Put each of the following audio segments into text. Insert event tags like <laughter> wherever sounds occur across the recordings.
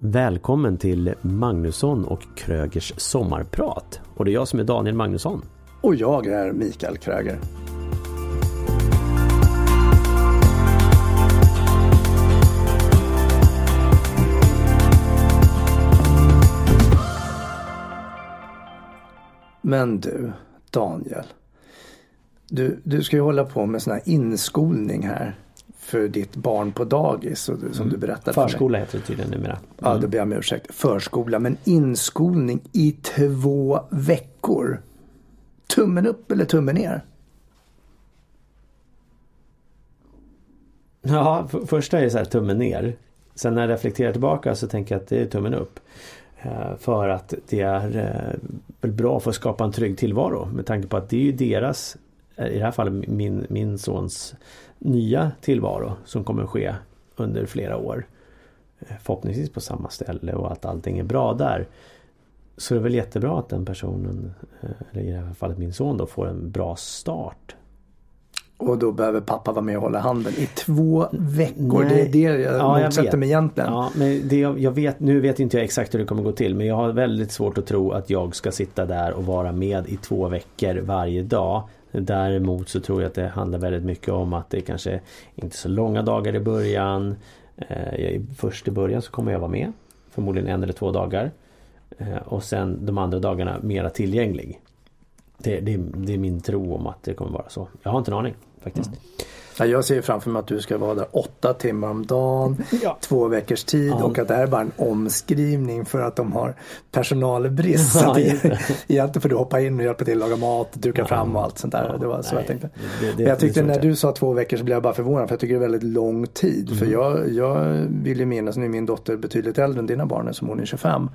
Välkommen till Magnusson och Krögers sommarprat. Och det är jag som är Daniel Magnusson. Och jag är Mikael Kröger. Men du, Daniel. Du, du ska ju hålla på med sån här inskolning här för ditt barn på dagis som mm. du berättade Förskola heter det tydligen numera. Mm. Ja, då ber jag om ursäkt. Förskola, men inskolning i två veckor. Tummen upp eller tummen ner? Ja, för, första är så här tummen ner. Sen när jag reflekterar tillbaka så tänker jag att det är tummen upp. Eh, för att det är eh, väl bra för att skapa en trygg tillvaro med tanke på att det är ju deras, i det här fallet min, min sons nya tillvaro som kommer att ske under flera år. Förhoppningsvis på samma ställe och att allting är bra där. Så det är väl jättebra att den personen, eller i det här fallet min son då, får en bra start och då behöver pappa vara med och hålla handen i två veckor. Nej. Det är det jag ja, motsätter jag mig egentligen. Ja, men det jag, jag, vet, nu vet inte jag exakt hur det kommer gå till men jag har väldigt svårt att tro att jag ska sitta där och vara med i två veckor varje dag. Däremot så tror jag att det handlar väldigt mycket om att det kanske inte är så långa dagar i början. Eh, först i början så kommer jag vara med. Förmodligen en eller två dagar. Eh, och sen de andra dagarna mera tillgänglig. Det, det, det, är min tro om att det kommer vara så. Jag har inte en aning faktiskt. Mm. Jag ser framför mig att du ska vara där åtta timmar om dagen, <laughs> ja. två veckors tid ja. och att det här är bara en omskrivning för att de har personalbrist. <laughs> Ja, egentligen <laughs> får du hoppa in och hjälpa till att laga mat, duka fram och allt sånt där. det var så nej, jag tänkte. Det, det, jag tyckte när du sa två veckor så blev jag bara förvånad för jag tycker det är väldigt lång tid. Mm. För jag, jag vill ju minnas, nu är min dotter betydligt äldre än dina barn som hon är 25.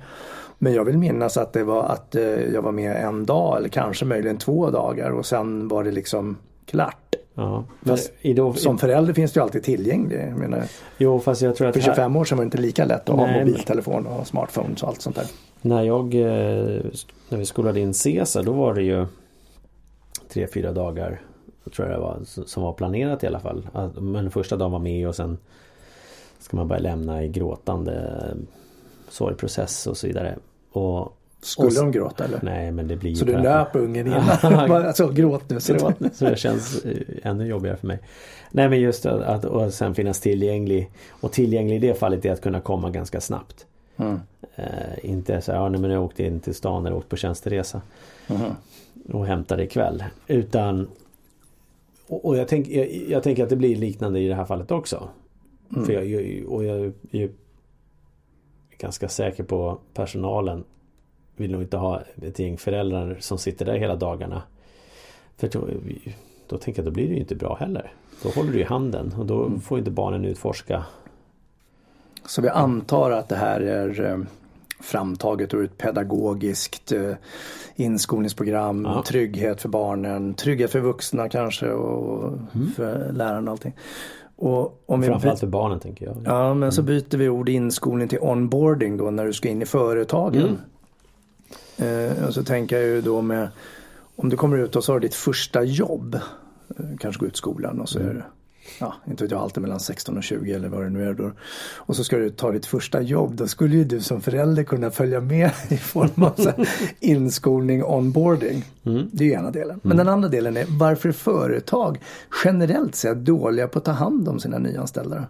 Men jag vill minnas att det var att eh, jag var med en dag eller kanske möjligen två dagar och sen var det liksom klart. Ja, fast då, som förälder finns det ju alltid tillgänglig. Menar, jo, fast jag tror att för 25 här... år sedan var det inte lika lätt att Nej, ha mobiltelefon och smartphones och allt sånt där. När jag eh, när vi skolade in Cesar då var det ju tre, fyra dagar tror jag det var, som var planerat i alla fall. Men första dagen var med och sen ska man börja lämna i gråtande sorgprocess och så vidare. Och skulle och, de gråta eller? Nej men det blir Så du nöp ungen innan? <laughs> alltså gråt nu. Så, <laughs> så det känns eh, ännu jobbigare för mig. Nej men just att och sen finnas tillgänglig. Och tillgänglig i det fallet är att kunna komma ganska snabbt. Mm. Uh, inte så här, ja, men jag åkte in till stan eller åkt på tjänsteresa. Mm. Och hämtade ikväll. Utan och, och jag, tänk, jag, jag, tänker att det blir liknande i det här fallet också. Mm. För jag, och jag är ganska säker på personalen vill nog inte ha ett gäng föräldrar som sitter där hela dagarna. För då, då tänker jag, då blir det ju inte bra heller. Då håller du i handen och då mm. får inte barnen utforska. Så vi antar att det här är eh, framtaget ur ett pedagogiskt eh, inskolningsprogram, ja. trygghet för barnen, trygghet för vuxna kanske och mm. för lärarna och allting. Och om Framförallt för barnen tänker jag. Ja men mm. så byter vi ord inskolning till onboarding då när du ska in i företagen. Mm. Eh, och så tänker jag ju då med om du kommer ut och så har ditt första jobb. Eh, kanske gå ut skolan och så är det ja, inte vet jag, alltid mellan 16 och 20 eller vad det nu är då. Och så ska du ta ditt första jobb. Då skulle ju du som förälder kunna följa med <laughs> i form av så inskolning, onboarding. Mm. Det är ena delen. Mm. Men den andra delen är varför företag generellt sett dåliga på att ta hand om sina nyanställda?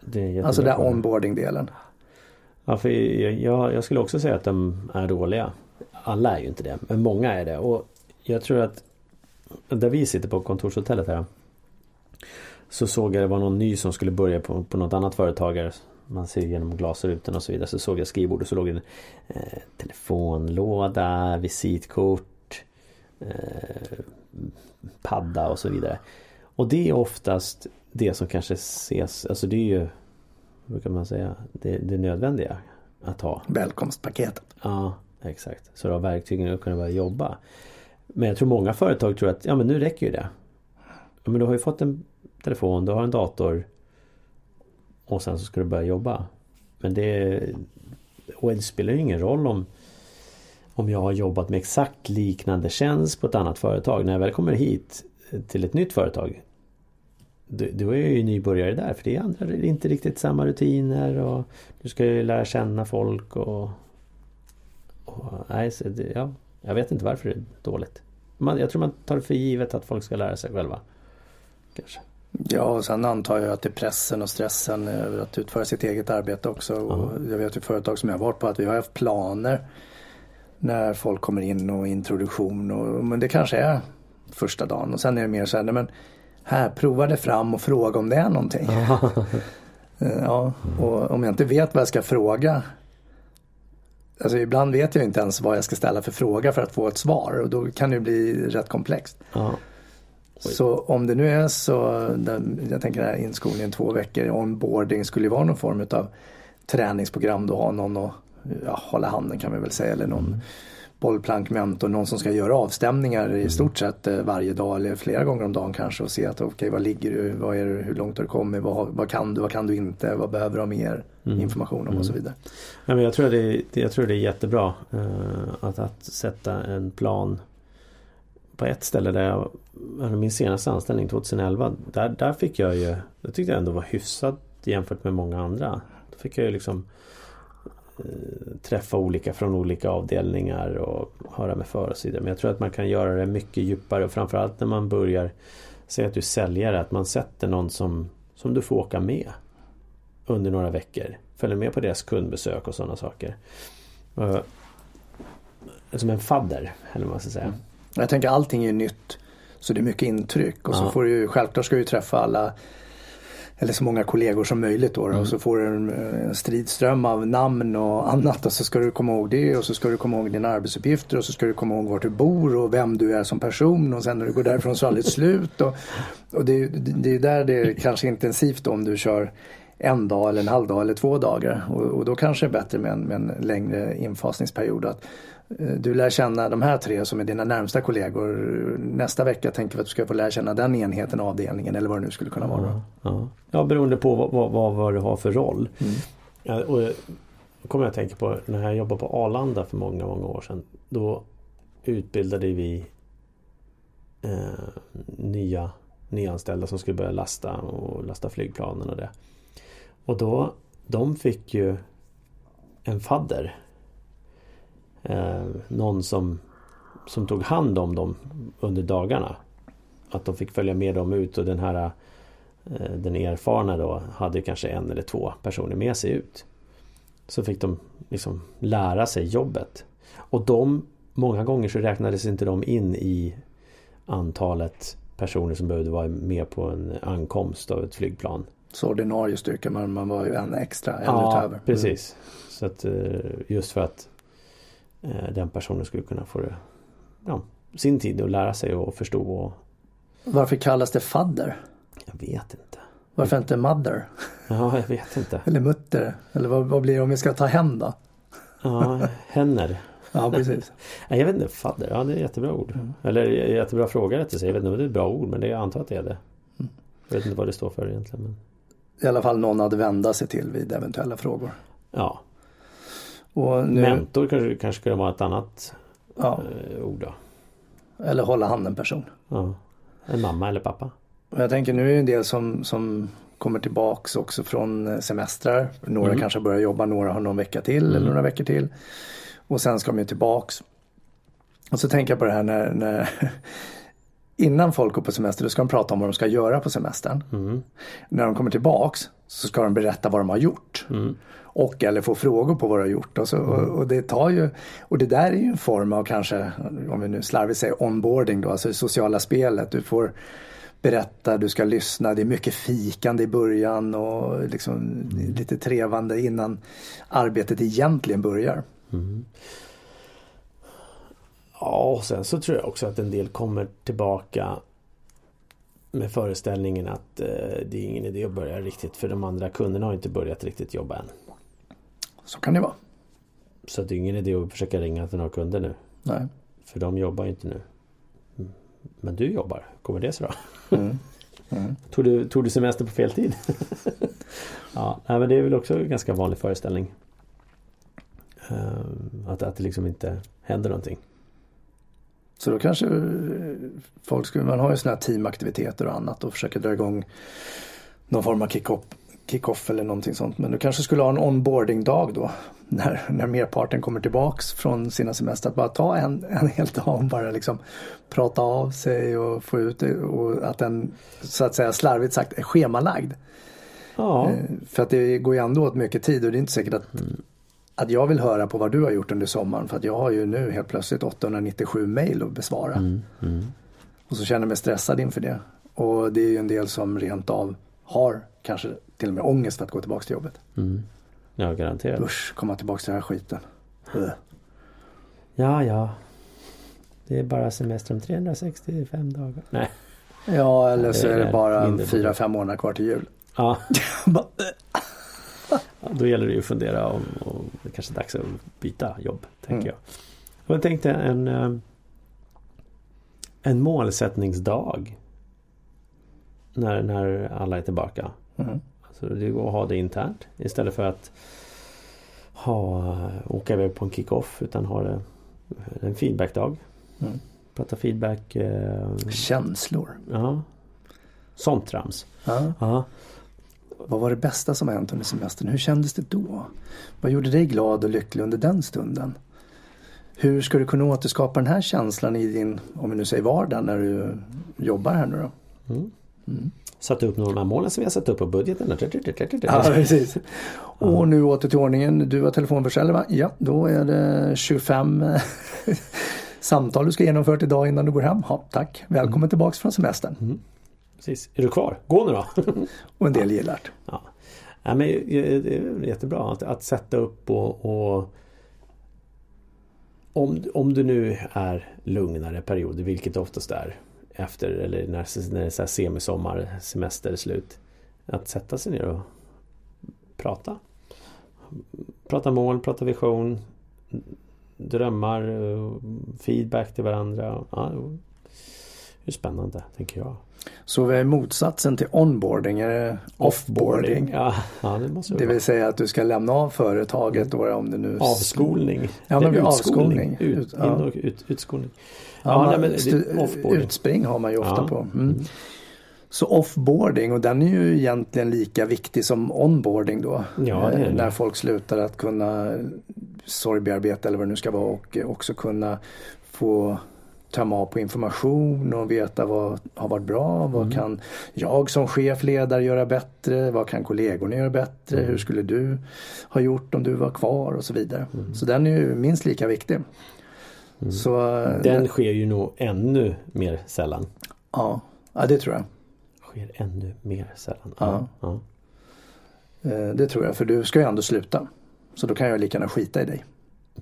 Det alltså den onboarding-delen. Ja, för jag, jag skulle också säga att de är dåliga. Alla är ju inte det, men många är det. Och jag tror att där vi sitter på kontorshotellet här så såg jag det var någon ny som skulle börja på, på något annat företag. Man ser genom glasrutan och så vidare. Så såg jag skrivbordet så låg det en eh, telefonlåda, visitkort, eh, padda och så vidare. Och det är oftast det som kanske ses, alltså det är ju kan man säga, det, det nödvändiga att ha. Välkomstpaketet. Ja, exakt. Så du har verktygen att kunna börja jobba. Men jag tror många företag tror att ja men nu räcker ju det. Ja, men du har ju fått en telefon, du har en dator och sen så ska du börja jobba. Men det, och det spelar ju ingen roll om om jag har jobbat med exakt liknande tjänst på ett annat företag. När jag väl kommer hit till ett nytt företag då, då är ju nybörjare där för det är, andra, det är inte riktigt samma rutiner och du ska ju lära känna folk och... och nej, så det, ja, jag vet inte varför det är dåligt. Man, jag tror man tar det för givet att folk ska lära sig själva. Kanske. Ja, och sen antar jag att det är pressen och stressen över att utföra sitt eget arbete också. Och jag vet ju företag som jag har varit på att vi har haft planer när folk kommer in och introduktion. Och, men det kanske är första dagen och sen är det mer så här, nej, men här, prova det fram och fråga om det är någonting. <laughs> ja, och om jag inte vet vad jag ska fråga Alltså ibland vet jag inte ens vad jag ska ställa för fråga för att få ett svar och då kan det bli rätt komplext. Så om det nu är så, jag tänker här inskolningen två veckor, onboarding skulle vara någon form av träningsprogram då, ha någon att ja, hålla handen kan vi väl säga eller någon mm bollplankmentor, någon som ska göra avstämningar i mm. stort sett eh, varje dag eller flera gånger om dagen kanske och se att okej, okay, vad ligger du, vad är du, hur långt har du kommit, vad, vad kan du, vad kan du inte, vad behöver du ha mer mm. information om och så mm. vidare. Ja, men jag, tror det är, jag tror det är jättebra uh, att, att sätta en plan på ett ställe där jag, min senaste anställning 2011, där, där fick jag ju, det tyckte jag ändå var hyfsat jämfört med många andra. Då fick jag ju liksom Eh, träffa olika från olika avdelningar och höra med för och så vidare. Men jag tror att man kan göra det mycket djupare och framförallt när man börjar Säg att du är säljare, att man sätter någon som, som du får åka med under några veckor. Följer med på deras kundbesök och sådana saker. Uh, som en fadder, eller vad man ska säga. Mm. Jag tänker allting är nytt. Så det är mycket intryck och ja. så får du ju, självklart ska du träffa alla eller så många kollegor som möjligt då, mm. och så får du en, en stridström av namn och annat och så ska du komma ihåg det och så ska du komma ihåg dina arbetsuppgifter och så ska du komma ihåg var du bor och vem du är som person och sen när du går därifrån så är det slut. Och, och det, det, det är där det är kanske intensivt om du kör en dag eller en halv dag eller två dagar och, och då kanske det är bättre med en, med en längre infasningsperiod. Att, Eh, du lär känna de här tre som är dina närmsta kollegor. Nästa vecka tänker vi att du ska få lära känna den enheten, avdelningen eller vad det nu skulle kunna vara. Ja, ja. ja beroende på vad, vad, vad, du har för roll. Mm. Ja, och då kommer jag att tänka på när jag jobbade på Arlanda för många, många år sedan. Då utbildade vi eh, nya nyanställda som skulle börja lasta och lasta flygplanen och det. Och då, de fick ju en fadder eh, någon som, som tog hand om dem under dagarna. Att de fick följa med dem ut och den här eh, den erfarna då hade kanske en eller två personer med sig ut. Så fick de liksom lära sig jobbet. Och de, många gånger så räknades inte de in i antalet personer som behövde vara med på en ankomst av ett flygplan. Så ordinarie styrka men man var ju en extra, en ja, utöver. Mm. precis. Så att eh, just för att Eh, den personen skulle kunna få ja, sin tid att lära sig och förstå. Och... Varför kallas det fadder? Jag vet inte. Varför inte mother? Ja, jag vet inte. <laughs> Eller mutter? Eller vad, vad blir det om vi ska ta hen då? Ja, henner. <laughs> ja, precis. jag vet inte, fadder, ja det är ett jättebra ord. Mm. Eller jättebra fråga rätt att säga. Jag vet inte om det är ett bra ord men det, jag antar att det är det. Mm. Jag vet inte vad det står för egentligen. Men... I alla fall någon att vända sig till vid eventuella frågor. Ja, och nu... Mentor kanske, kanske skulle vara ett annat ja. eh, ord då. Eller hålla handen person. Ja. En mamma eller pappa. Jag tänker nu är det en del som, som kommer tillbaks också från eh, semestrar. Några mm. kanske börjar jobba, några har någon vecka till mm. eller några veckor till. Och sen ska de ju tillbaks. Och så tänker jag på det här när, när <laughs> innan folk går på semester då ska de prata om vad de ska göra på semestern. Mm. När de kommer tillbaks så ska de berätta vad de har gjort. Mm och eller få frågor på vad du har gjort. Och, så, och, mm. och, det tar ju, och det där är ju en form av kanske, om vi nu slarvigt säger onboarding då, alltså det sociala spelet. Du får berätta, du ska lyssna, det är mycket fikande i början och liksom mm. lite trevande innan arbetet egentligen börjar. Mm. Ja, och sen så tror jag också att en del kommer tillbaka med föreställningen att eh, det är ingen idé att börja riktigt för de andra kunderna har inte börjat riktigt jobba än. Så kan det vara. Så det är ingen idé att försöka ringa till några kunder nu. Nej. För de jobbar inte nu. Men du jobbar, kommer det sig då? Mm. Mm. Tog, du, tog du semester på fel tid? <laughs> ja, men det är väl också en ganska vanlig föreställning. Ehm, att, att det liksom inte händer någonting. Så då kanske folk skulle, man har ju sådana här teamaktiviteter och annat och försöker dra igång någon form av kick-off kick eller någonting sånt. Men du kanske skulle ha en onboarding-dag då. <laughs> När, när merparten kommer tillbaks från sina semestrar. Att bara ta en, en hel dag och bara liksom prata av sig och få ut det. Och att den så att säga slarvigt sagt är schemalagd. Ja. Eh, för att det går ju ändå åt mycket tid och det är inte säkert att, mm. Att jag vill höra på vad du har gjort under sommaren. För att jag har ju nu helt plötsligt 897 mail att besvara. Mm. Mm. Och så känner jag mig stressad inför det. Och det är ju en del som rent av har kanske till och med ångest för att gå tillbaka till jobbet. Mm. Ja, garanterat. Usch, komma tillbaka till den här skiten. Uh. Ja, ja. Det är bara semester om 365 dagar. Nej. Ja, eller så är det bara fyra, fem månader kvar till jul. Ja. <laughs> Då gäller det ju att fundera om, om det kanske är dags att byta jobb, tänker mm. jag. Och jag tänkte en eh, en målsättningsdag. När, när alla är tillbaka. Mm. Så det går att ha det internt istället för att ha, åka iväg på en kick-off utan ha det en feedbackdag. Mm. Prata feedback. Eh, Känslor. Ja. Sånt trams. Ja. ja. Vad var det bästa som hänt under semestern? Hur kändes det då? Vad gjorde dig glad och lycklig under den stunden? Hur ska du kunna återskapa den här känslan i din, om vi nu säger vardag när du jobbar här nu då? Mm. Mm satt upp några av målen som vi har satt upp på budgeten. Ja, precis. Och nu åter till ordningen. Du har telefonförsäljare va? Ja, då är det 25 <laughs> samtal du ska genomföra idag innan du går hem. Ja, tack. Välkommen mm. tillbaks från semestern. Mm. Precis. Är du kvar? Gå nu då. <laughs> och en del gillar det. Ja. Ja, men det är jättebra att, att sätta upp och, och om, om du nu är lugnare perioder, vilket oftast är efter eller när, när det är så här semisommar, semester är slut. Att sätta sig ner och prata. Prata mål, prata vision, drömmar, feedback till varandra. Ja, det är spännande, tänker jag. Så vad är motsatsen till onboarding? Är det offboarding? Ja, ja, det måste det vill säga att du ska lämna av företaget då om det nu... Avskolning. Ja, men avskolning. Ut, in och ut, utskolning. Ja, ja nej, men utspring har man ju ofta ja. på. Mm. Mm. Så offboarding och den är ju egentligen lika viktig som onboarding då. Ja, eh, när folk slutar att kunna sorgbearbeta eller vad det nu ska vara och också kunna få tömma av på information och veta vad har varit bra. Vad mm. kan jag som chef, ledare göra bättre? Vad kan kollegorna göra bättre? Mm. Hur skulle du ha gjort om du var kvar och så vidare. Mm. Så den är ju minst lika viktig. Mm. Så, eh, den sker ju nog ännu mer sällan. Ja, ja det tror jag. Sker ännu mer sällan. Ja. ja. Eh, det tror jag, för du ska ju ändå sluta. Så då kan jag lika gärna skita i dig.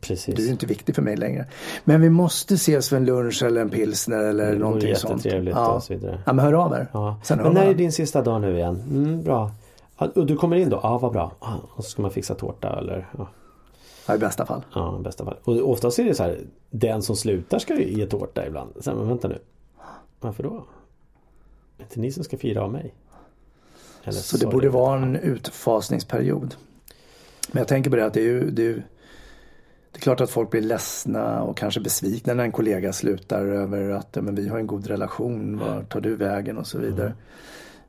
Precis. Du är inte viktig för mig längre. Men vi måste ses för en lunch eller en pilsner eller det någonting sånt. Ja. och så vidare. Ja men hör av er. Ja. Sen men när är din sista dag nu igen? Mm, bra. Och du kommer in då? Ja vad bra. Och så ska man fixa tårta eller? Ja. Ja, i bästa fall. Ja, i bästa fall. Och oftast är det så här, den som slutar ska ju ge tårta ibland. Sen, men vänta nu. Varför då? Det är inte ni som ska fira av mig. Eller så, så det borde vara en utfasningsperiod. Men jag tänker på det att det är ju, det är, det är klart att folk blir ledsna och kanske besvikna när en kollega slutar över att men vi har en god relation, var tar du vägen och så vidare.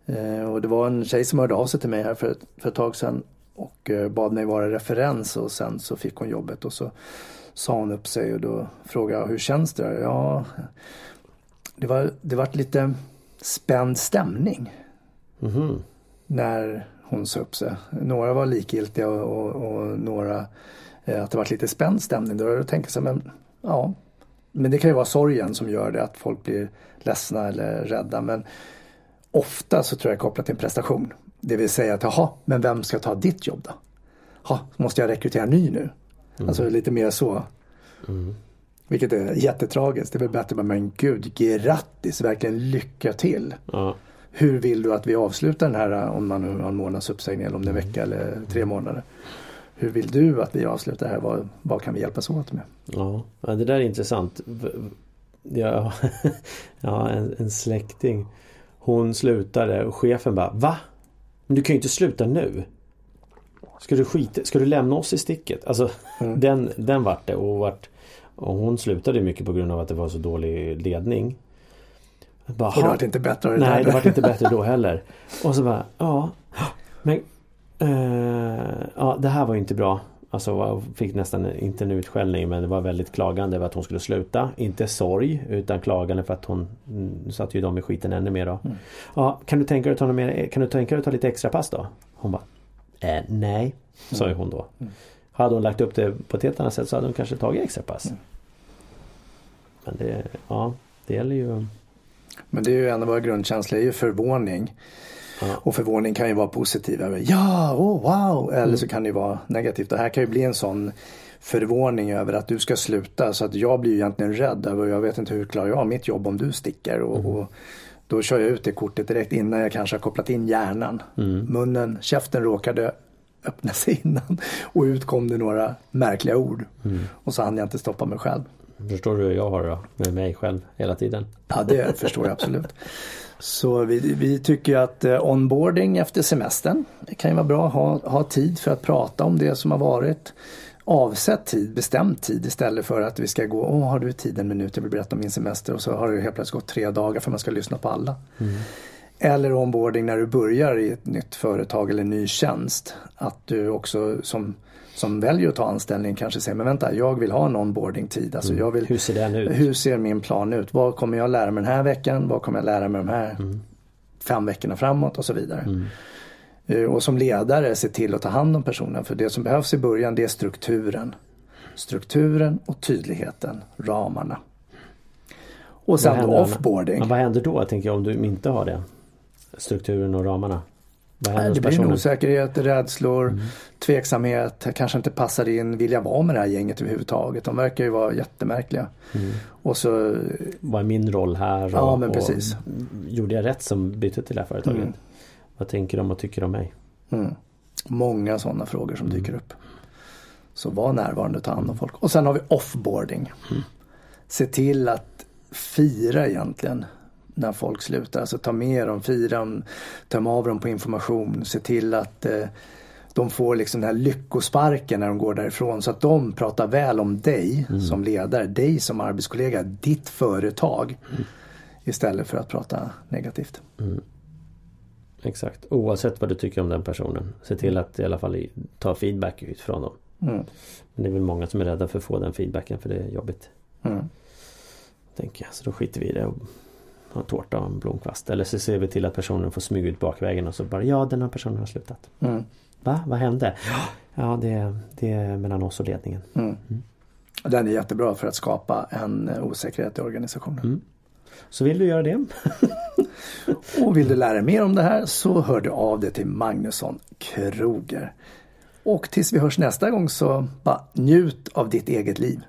Mm. Eh, och det var en tjej som hörde av sig till mig här för, för ett tag sedan och eh, bad mig vara referens och sen så fick hon jobbet och så sa hon upp sig och då frågade jag hur känns det? Ja, det var, det var lite spänd stämning. Mm. När hon sa upp sig. Några var likgiltiga och, och, och några att det var lite spänd stämning. Då tänker jag så men ja. Men det kan ju vara sorgen som gör det att folk blir ledsna eller rädda. Men ofta så tror jag kopplat till en prestation. Det vill säga att jaha, men vem ska ta ditt jobb då? Ha, måste jag rekrytera ny nu? Mm. Alltså lite mer så. Mm. Vilket är jättetragiskt. Det är väl bättre men gud, grattis, verkligen lycka till. Ja. Hur vill du att vi avslutar den här om man nu har en månads uppsägning eller om det är en vecka eller tre månader? Hur vill du att vi avslutar här? Vad, vad kan vi hjälpas åt med? Ja, det där är intressant. Ja, <laughs> ja en, en släkting. Hon slutade och chefen bara Va? Men du kan ju inte sluta nu. Ska du skita, ska du lämna oss i sticket? Alltså mm. <laughs> den, den vart det och vart Och hon slutade mycket på grund av att det var så dålig ledning. Bara, och det vart inte bättre Nej, där. det vart inte <laughs> bättre då heller. Och så bara, ja. Men uh, ja, det här var inte bra. Alltså fick nästan inte en utskällning men det var väldigt klagande över att hon skulle sluta. Inte sorg utan klagande för att hon mm, satte ju dem i skiten ännu mer då. Mm. Ja, kan du tänka dig att ta, mer, kan du tänka dig att ta lite extra pass då? Hon bara eh, Nej, sa ju hon då. Mm. Hade hon lagt upp det på ett helt annat sätt så hade hon kanske tagit extra pass. Mm. Men det, ja, det gäller ju Men det är ju en av våra grundkänslor, är ju förvåning. Och förvåning kan ju vara positiv. Ja, oh, wow! Eller mm. så kan det vara negativt. Det här kan ju bli en sån förvåning över att du ska sluta. Så att jag blir egentligen rädd över, jag vet inte hur klarar jag mitt jobb om du sticker. Och, mm. och då kör jag ut det kortet direkt innan jag kanske har kopplat in hjärnan. Mm. Munnen, käften råkade öppna sig <laughs> innan och ut kom det några märkliga ord. Mm. Och så hann jag inte stoppa mig själv. Förstår du hur jag har det då? Med mig själv hela tiden? Ja det förstår jag absolut. Så vi, vi tycker att eh, onboarding efter semestern det kan ju vara bra att ha, ha tid för att prata om det som har varit. Avsätt tid, bestämd tid istället för att vi ska gå, åh har du tid en minut, jag vill berätta om min semester och så har det helt plötsligt gått tre dagar för man ska lyssna på alla. Mm. Eller onboarding när du börjar i ett nytt företag eller en ny tjänst. Att du också som som väljer att ta anställning kanske säger men vänta jag vill ha en onboarding-tid. Alltså, mm. jag vill, hur ser den ut? Hur ser min plan ut? Vad kommer jag lära mig den här veckan? Vad kommer jag lära mig de här mm. fem veckorna framåt och så vidare. Mm. Eh, och som ledare se till att ta hand om personen för det som behövs i början det är strukturen. Strukturen och tydligheten, ramarna. Och sen då offboarding. vad händer då tänker jag om du inte har det? Strukturen och ramarna? Det blir en osäkerhet, rädslor, mm. tveksamhet, kanske inte passar in, vill jag vara med det här gänget överhuvudtaget? De verkar ju vara jättemärkliga. Mm. Och så... Vad är min roll här? Ja men precis. Gjorde jag rätt som bytte till det här företaget? Mm. Vad tänker de och tycker om mig? Mm. Många sådana frågor som dyker upp. Så var närvarande och ta hand om folk. Och sen har vi offboarding. Mm. Se till att fira egentligen när folk slutar. Alltså ta med dem, fira dem, ta av dem på information, se till att eh, de får liksom den här lyckosparken när de går därifrån så att de pratar väl om dig mm. som ledare, dig som arbetskollega, ditt företag. Mm. Istället för att prata negativt. Mm. Exakt, oavsett vad du tycker om den personen. Se till att i alla fall ta feedback utifrån dem. Mm. Men det är väl många som är rädda för att få den feedbacken för det är jobbigt. Mm. Tänker jag, så då skiter vi i det och en tårta och en blomkvast. Eller så ser vi till att personen får smyga ut bakvägen och så bara ja den här personen har slutat. Mm. Va? Vad hände? Ja det, det är mellan oss och ledningen. Mm. Mm. Den är jättebra för att skapa en osäkerhet i organisationen. Mm. Så vill du göra det? <laughs> och vill du lära dig mer om det här så hör du av dig till Magnusson Kroger. Och tills vi hörs nästa gång så bara njut av ditt eget liv.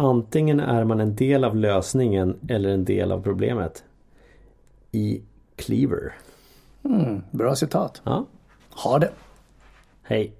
Antingen är man en del av lösningen eller en del av problemet. I Cleaver. Mm, bra citat. Ja. Ha det. Hej.